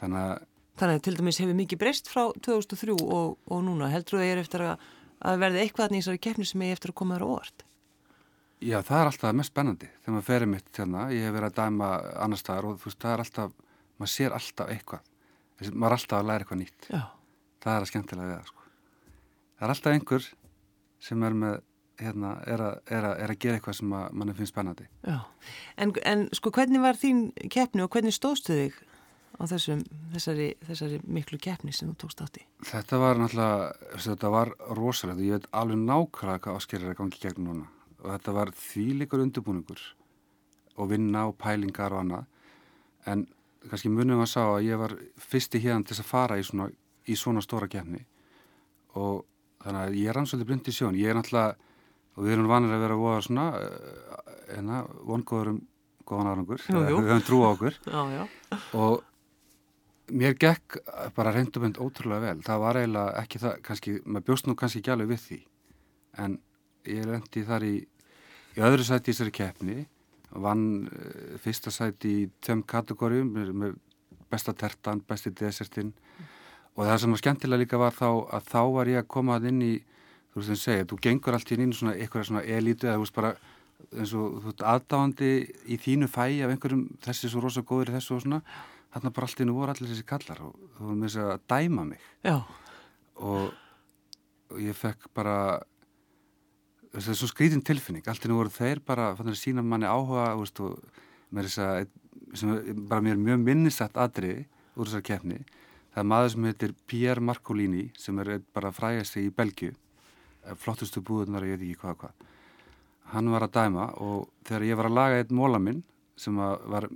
Speaker 6: Þannig að
Speaker 1: þannig að til dæmis hefur mikið breyst frá 2003 og, og núna. Heldur þú að ég er eftir að, að verði eitthvað í þessari keppni sem ég eftir að koma þér á óvart?
Speaker 6: Já, það er alltaf mest spennandi þegar maður ferir mitt hérna, ég hef verið að dæma annar staðar og þú veist, það er alltaf maður sér alltaf eitthvað. Þessi, maður er alltaf að læra eitthvað nýtt.
Speaker 1: Já,
Speaker 6: það er að skemmtilega við það sko. það er alltaf einhver sem er með hérna, er, að, er, að, er að gera eitthvað sem mann finnst spennandi.
Speaker 1: Já. En, en sko hvernig var þín keppni og hvernig stóðstu þig á þessum, þessari, þessari miklu keppni sem þú tókst átt í?
Speaker 6: Þetta var náttúrulega, þetta var rosalegt. Og ég veit alveg nákvæmlega hvað ásker er að gangi í gegnum núna. Og þetta var þvíleikur undirbúningur og vinna og pælingar og annað. En kannski munum að sá að ég var fyrsti hérna til að fara í svona, í svona stóra kefni og þannig að ég er ansvöldi blind í sjón. Ég er náttúrulega, og við erum vanir að vera voða svona, eh, hérna, vongóður um góðan árangur, við höfum trú á okkur.
Speaker 1: Já, já.
Speaker 6: og mér gekk bara reyndumönd ótrúlega vel. Það var eiginlega ekki það kannski, maður bjóst nú kannski ekki alveg við því. En ég rendi þar í í öðru sæti í þessari keppni vann uh, fyrsta sæti í tveim kategórium með, besta tertan, besti desertinn. Og það sem var skemmtilega líka var þá að þá var ég að koma að inn í þú veist þeim segja, þú gengur allt inn í svona eitthvað svona elítu eða þú veist bara eins og þú veist aðdáandi í þínu fæ af einhverjum þessi svo rosa góður þessu og svona þarna bara allt nú voru allir þessi kallar og þú voru með þess að dæma mig. Og, og ég fekk bara þetta er svo skrítin tilfinning. Allt nú voru þeir bara fann að sína manni áhuga veist, og með þess að sem bara mér mjög minnistætt atriði úr þessar keppni. Það er maður sem heitir Pierre Marcolini sem er bara frægasti í Belgiu eh, flottustu búðunar ég veit ekki hvað hvað. Hann var að dæma og þegar ég var að laga einn móla minn sem var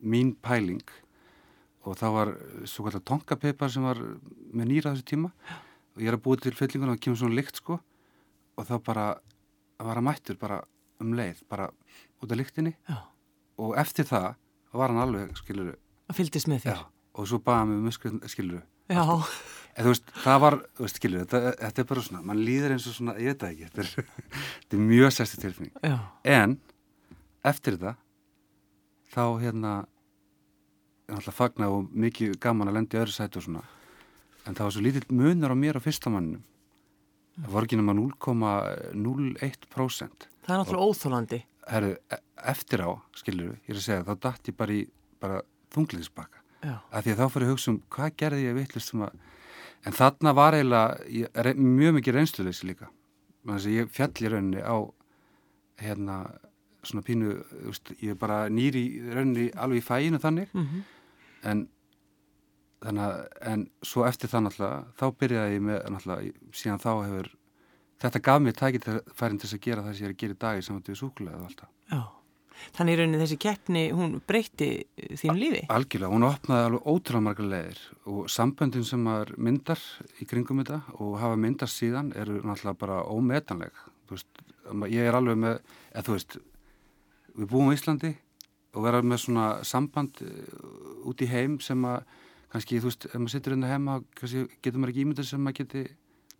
Speaker 6: mín pæling og það var svo kallar tonkapipar sem var með nýra þessu tíma. Og ég er að búið til fyllingun og það kemur svona lykt sko. Og þá bara var hann mættur bara um leið bara út af lyktinni.
Speaker 1: Já.
Speaker 6: og eftir það var hann alveg skiluru
Speaker 1: Það fylgdist með þér.
Speaker 6: og svo baða hann með muskur skiluru
Speaker 1: Já,
Speaker 6: en þú veist það var veist, skiluru þetta, þetta er bara svona mann líður eins og svona ég veit það ekki þetta er, [LAUGHS] þetta er mjög sérstu tilfinning.
Speaker 1: Já,
Speaker 6: en eftir þetta þá hérna alltaf fagna og mikið gaman að lendi öðru sæti og svona. En það var svo lítill munur á mér á fyrstamanninum það var ekki nema 0,01%
Speaker 1: það er náttúrulega óþólandi.
Speaker 6: Herru, e- eftir á, skilur ég er að segja, þá datt ég bara í
Speaker 1: Já,
Speaker 6: af því að þá fyrir að hugsa um hvað gerði ég vittlust sem að en þarna var eiginlega ég, mjög mikið reynsluleysi líka. Ég fjall í rauninni á hérna svona pínu, ég er bara nýri rauninni alveg í fæinu þannig.
Speaker 1: Mhm.
Speaker 6: En þannig að, en svo eftir það náttúrulega þá byrjaði ég með náttúrulega síðan þá hefur, þetta gaf mér tækið færin til að gera það sem ég er að gera í dag í saman til súkulega og alltaf
Speaker 1: já. Þannig í rauninni þessi keppni, hún breytti þín lífi.
Speaker 6: Algjörlega, hún opnaði alveg ótrúlega margar leiðir og samböndin sem maður myndar í kringum þetta og hafa myndast síðan eru náttúrulega bara ómetanleg. Þú veist, ég er alveg með, eða þú veist, við búum á Íslandi og vera með svona samband uh, út í heim sem að kannski, þú veist, ef maður sittur inn að heima, kannski getur maður ekki ímyndað sem maður geti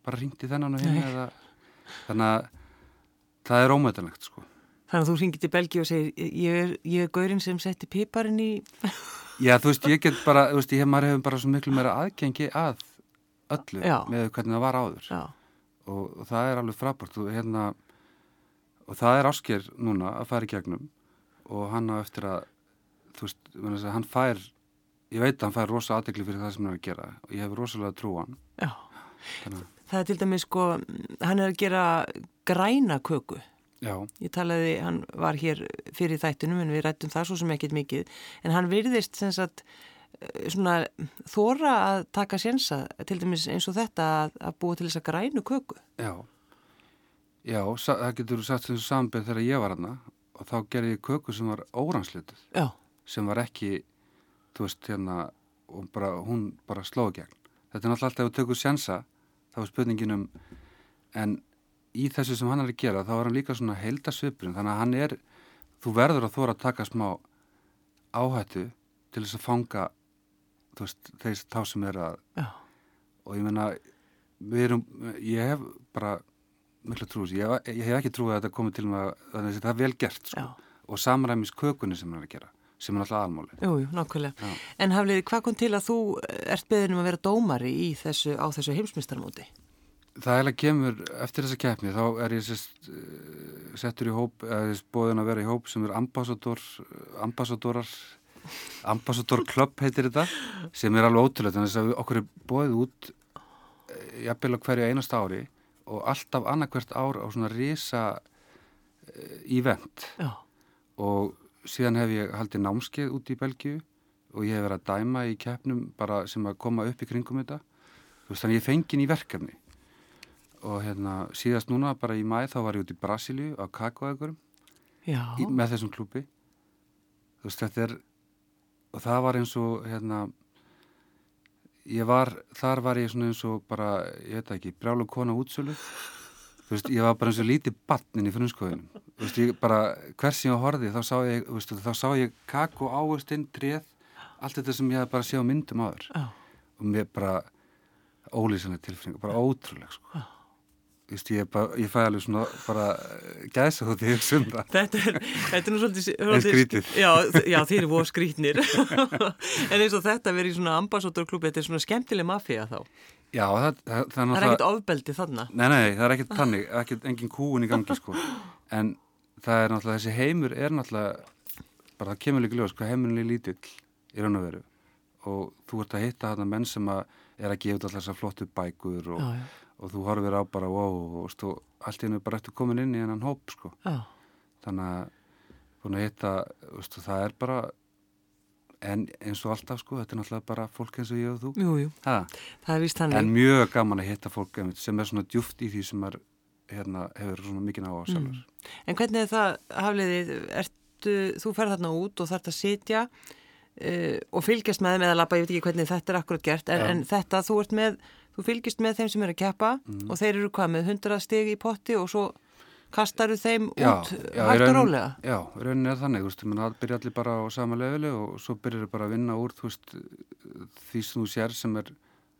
Speaker 6: bara ringt í þennan og
Speaker 1: Nei.
Speaker 6: eða þannig að það er ómetanlegt, sko.
Speaker 1: Þannig að þú ringir til Belgi og segir, ég er, ég er gaurinn sem setti piparinn í... [LAUGHS]
Speaker 6: Já, þú veist, ég get bara, þú veist, ég hef, maður hefur bara svo miklu meira aðgengi að öllu
Speaker 1: Já.
Speaker 6: með hvernig það var áður og, og það er alveg frábært og, hérna, og það er ásker núna að fara í gegnum og hann á eftir að þú veist, að hann fær ég veit að hann fær rosa aðdegli fyrir það sem hann er að gera og ég hef rosalega trú á hann
Speaker 1: já. Það er til dæmis sko, hann er að gera græna köku.
Speaker 6: já,
Speaker 1: Ég talaði, hann var hér fyrir þættunum en við rættum það svo sem ekkit mikið en hann virðist sem sagt eh, svona þóra að taka sénsa til dæmis eins og þetta að, að búa til þess að grænu köku.
Speaker 6: já já, það getur sagt sem sambið þegar ég var hann og þá gerði ég köku sem var óranslituð
Speaker 1: Já,
Speaker 6: sem var ekki þú veist hérna bara, hún bara slóði gegn. Þetta er náttúrulega alltaf ef við tökum sjansa þá er spurningin um en í þessu sem hann er að gera þá er hann líka svona heildasvipurinn þannig að hann er, þú verður að þóra að taka smá áhættu til þess að fanga þú veist, þeir þá sem er að
Speaker 1: já,
Speaker 6: og ég meina við erum, ég hef bara miklu trúið, ég, ég hef ekki trúið að þetta komið til að þannig að það er vel gert sko. og samræmis kökunni sem hann er að gera sem er alltaf aðmáli
Speaker 1: jú, jú, nákvæmlega.
Speaker 6: Já.
Speaker 1: En Hafliði, hvað kom til að þú ert beðin um að vera dómari þessu, á þessu heimsmyndstarmóti?
Speaker 6: Það eiginlega kemur eftir þessa keppni þá er ég sest, uh, settur í hóp eða bóðin að vera í hóp sem er ambassador, ambassadorar ambassador club heitir þetta sem er alveg ótrúlega þannig að okkur er bóðið út uh, jafnvel á hverju einasta ári og alltaf annarkvert ár á svona risa uh, event.
Speaker 1: Já,
Speaker 6: og síðan hef ég haldið námskeið út í Belgíu og ég hef verið að dæma í keppnum bara sem að koma upp í kringum þetta. Þú veist þannig ég fengin í verkefni. Og hérna síðast núna bara í mæ þá var ég út í Brasilíu á Kakaoegurum
Speaker 1: já,
Speaker 6: með þessum klúpi þú veist þetta er og það var eins og hérna ég var, þar var ég svona eins og bara, ég veit ekki, brjálu kona útsölu. Þú veist, ég var bara eins og lítið batnin í frumskoðunum þú veist, ég bara, hvers ég á horfið þá sá ég, þú veist, þá sá ég kakó ávöstinn, tréð, allt þetta sem ég hef bara séð á myndum áður.
Speaker 1: Já,
Speaker 6: og mér bara ólýsanlega tilfinning, bara ótrúleg sko. Þú veist, ég, bara, ég fæ alveg svona bara eh, gæsa þú því um það
Speaker 1: Þetta er, þetta er nú svolítið...
Speaker 6: Skrítið.
Speaker 1: Já, já þeir eru voru skrítnir. [LAUGHS] en eins og þetta verið svona ambassadorklúbi, þetta er svona skemmtileg mafía þá.
Speaker 6: Já, það, það, það,
Speaker 1: Það er ekkert ofbeldi þarna.
Speaker 6: Nei, nei, það er ekkert þannig, ekkert engin kúun í gangi sko, en það er náttúrulega, þessi heimur er náttúrulega, bara það kemur líka ljós, hvað heimurinn er lítill í raun og veru og þú ert að hitta þarna menn sem að er að gefa allar þessar flottu bækur og,
Speaker 1: Já, já,
Speaker 6: og þú horfir á bara, wow, og, og allt í hennu bara eftir komin inn í hennan hóp sko,
Speaker 1: já,
Speaker 6: þannig að búin að hitta, veist, það er bara, en eins og alltaf sko, þetta er náttúrulega bara fólk eins og ég og þú,
Speaker 1: jú, jú,
Speaker 6: en mjög gaman að hitta fólk sem er svona djúft í því sem er, hérna, hefur svona mikið á að sjálfur.
Speaker 1: En hvernig er það, Hafliði, ertu, þú ferð þarna út og þarft að sitja uh, og fylgjast með þeim eða labba, ég veit ekki hvernig þetta er akkurat gert, en,
Speaker 6: Já.
Speaker 1: en þetta, þú ert með, þú fylgjast með þeim sem eru að keppa
Speaker 6: Mhm.
Speaker 1: og þeir eru hvað með 100 stig í potti og svo kastaru þeim
Speaker 6: Já,
Speaker 1: út
Speaker 6: já,
Speaker 1: hægt og rólega.
Speaker 6: Já, í rauninni er þannig, þú veist, það byrja allir bara á sama leveli og svo byrjar þau bara að vinna úr, þú veist, því sem þú sér sem er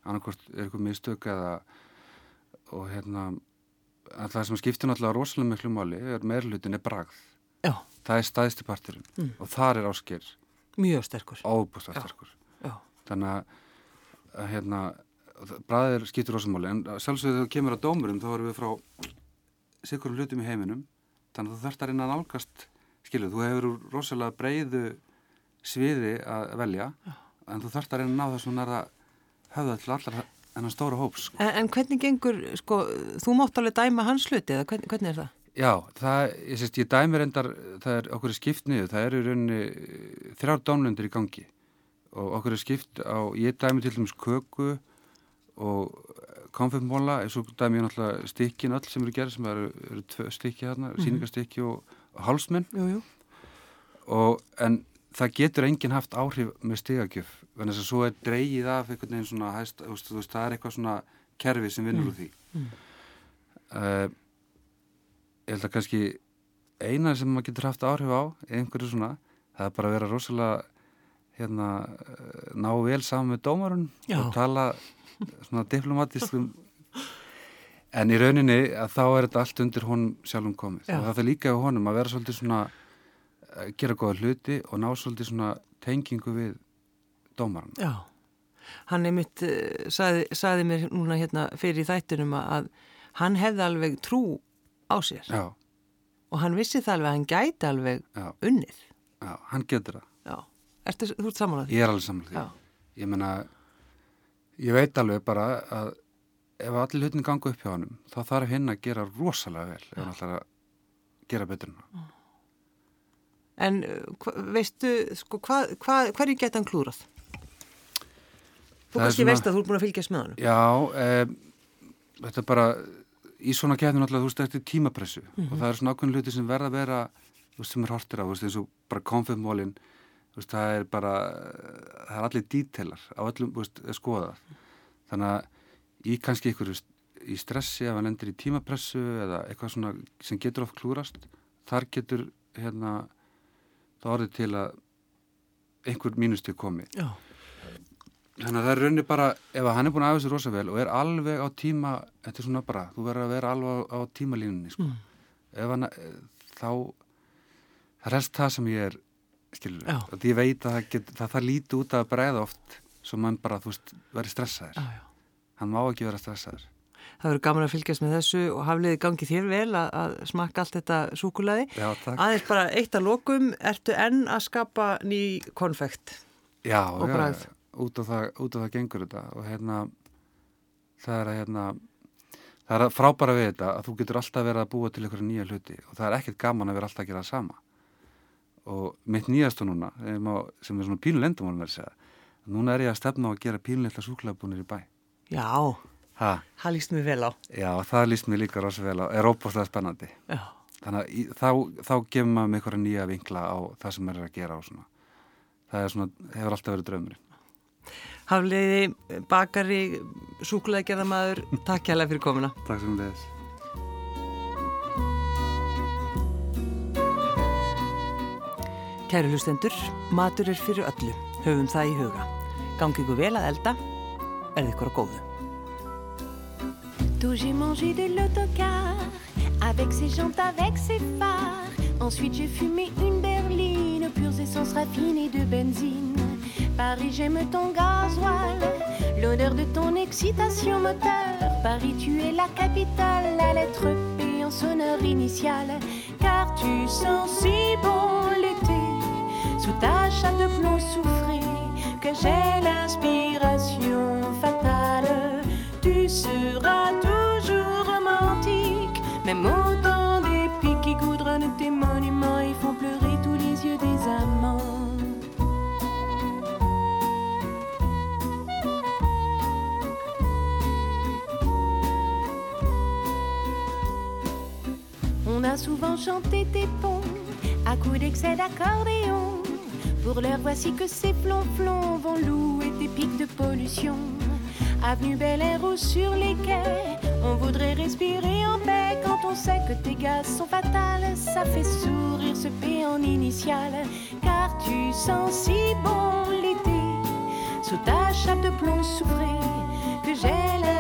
Speaker 6: annarkvort er eitthvað mistök eða og hérna að það sem skiptir náttúrulega rosalega miklu máli er meirlutin er bragð.
Speaker 1: Já,
Speaker 6: Það er staðisti parturinn
Speaker 1: Mm.
Speaker 6: og þar er ásker
Speaker 1: mjög sterkur.
Speaker 6: óbúst
Speaker 1: Já.
Speaker 6: sterkur.
Speaker 1: Já,
Speaker 6: Þannig að hérna, bræðir skiptir rosamáli en sjálfsögðu þegar kemur að dómurum þá erum við frá sikurum hlutum í heiminum þannig að þú þarft að reyna að nálgast skilur, þú hefur rosalega breiðu sviði að velja en þú þarft að reyna að ná þessum nærða höfða til allar enn stóra hóps sko.
Speaker 1: en, en hvernig gengur, sko, þú mátt alveg dæma hans hluti eða hvernig, hvernig er það?
Speaker 6: Já, það, ég sést, ég dæmi reyndar það er okkur skipt niður, það eru rauninni eh, þrjár dómlundir í gangi og okkur er skipt á, ég dæmi til dæmis köku og konfirmóla, eins og dæmi ég náttúrulega stykkin öll sem eru gerð sem eru, eru tvö stykki hérna, mm sýningarstykki og, og hálsmenn og en það getur enginn haft áhrif með stigagjöf, þannig að svo er dreigið af einhvern veginn svona hæst, þú veist, það er eitthvað svona kerfi sem vinnur úr því. Uh, ég held að kannski eina sem maður getur haft áhrif á einhverju svona, það er bara að vera rosalega hérna, eh, ná vel saman með dómarun
Speaker 1: Já.
Speaker 6: og tala svona diplomatist um en í rauninni að þá er þetta allt undir honum sjálfum komið
Speaker 1: Já.
Speaker 6: og það er líka á honum að vera svolítið svona að gera góða hluti og ná svolítið svona tengingu við dómaran
Speaker 1: Já, hann einmitt uh, saði, saði mér núna hérna fyrir þættunum að hann hefði alveg trú á sér
Speaker 6: Já,
Speaker 1: og hann vissi það alveg að hann gæti alveg unnið.
Speaker 6: já, hann getur það.
Speaker 1: Já. Ertu, þú ert samanlega því?
Speaker 6: Ég er alveg saman því.
Speaker 1: Já.
Speaker 6: Ég meina, ég veit alveg bara að ef allir hlutin ganga upp hjá honum, þá þarf hinn að gera rosalega vel ef hann ætlar að gera betur en hann.
Speaker 1: En uh, hva, veistu, sko, hvað, hvað, hverju geta hann klúrað? Þú
Speaker 6: er
Speaker 1: kannski veist að þú ert búin að fylgjast með hann.
Speaker 6: Já, e, þetta er bara, í svona kefnum alltaf, þú veist, þetta er tímapressu og það er svona ákveðin hluti sem verða að vera, þú veist, sem er hortir á, þú veist, eins og bara konfirmólin, þú veist, það er bara, það er allir dítelar á öllum, veist, skoðað. Þannig að í kannski ykkur í stressi ef hann lendir í tímapressu eða eitthvað svona sem getur oft klúrast, þar getur, hérna, það orðið til að einhver mínustíð komi.
Speaker 1: Já.
Speaker 6: Þannig að það er rauninni bara, ef hann er búin að aðeins rosa vel og er alveg á tíma, þetta er svona bara, þú verður að vera alveg á, tímalínunni, sko. Ef hann, þá, það helst það sem ég er, skilur,
Speaker 1: Já.
Speaker 6: að ég veit að það, get, það, það líti út að bregða oft, svo mann bara, þú veist, verður stressaður.
Speaker 1: Já, já.
Speaker 6: Hann má ekki vera stressaður.
Speaker 1: Það verður gaman að fylgjast með þessu og hafliði gangi þér vel að, að smakka allt þetta súkulaði.
Speaker 6: Já, takk.
Speaker 1: Aðeins bara eitt að lokum, ertu enn að skapa ný konfekt?
Speaker 6: Já,
Speaker 1: og
Speaker 6: já, út á það, það gengur þetta og hérna, það er að hérna, það er frábæra við þetta að þú getur alltaf verið að búa til einhverja nýja hluti og það er ekkert gaman að vera alltaf að gera það sama og mitt nýjastu núna sem, á, sem er svona pínulendum núna er ég að stefna á að gera pínulendla súklaðbúnir í bæ.
Speaker 1: Já,
Speaker 6: ha,
Speaker 1: það líst mér vel á.
Speaker 6: já, það líst mér líka rosa vel á, er óbúslega spennandi.
Speaker 1: Já.
Speaker 6: þannig að í, þá, þá gefur maður með einhverja nýja vinkla á það sem maður er að gera það svona, hefur alltaf verið draumurinn.
Speaker 1: Hafliði, bakari, súkulaðgerðamaður, takk hjálpa fyrir komuna.
Speaker 6: Takk sem leiðis
Speaker 1: Kæru hlustendur, matur er fyrir öllu, höfum það í huga. Gangi ykkur vel að elda, er þið ykkur að góðu.
Speaker 7: Tôt j'ai mangé de l'autocar avec ses jantes, avec ses phares. Ensuite j'ai fumé une berline aux pures essences raffinées de benzine. Paris j'aime ton gasoil, l'odeur de ton excitation moteur. Paris tu es la capitale, la lettre P en sonneur initiale. Car tu sens si bon l'été ta chape de plomb soufré que j'ai l'inspiration fatale. Tu seras toujours romantique, même au temps des pics qui goudronnent tes monuments et font pleurer tous les yeux des amants. On a souvent chanté tes ponts à coups d'excès d'accordéon. Pour l'heure, voici que ces flonflons vont louer tes pics de pollution. Avenue Bel Air ou sur les quais, on voudrait respirer en paix quand on sait que tes gaz sont fatales. Ça fait sourire ce P en initial, car tu sens si bon l'été sous ta chape de plomb souffré que j'ai l'inspiration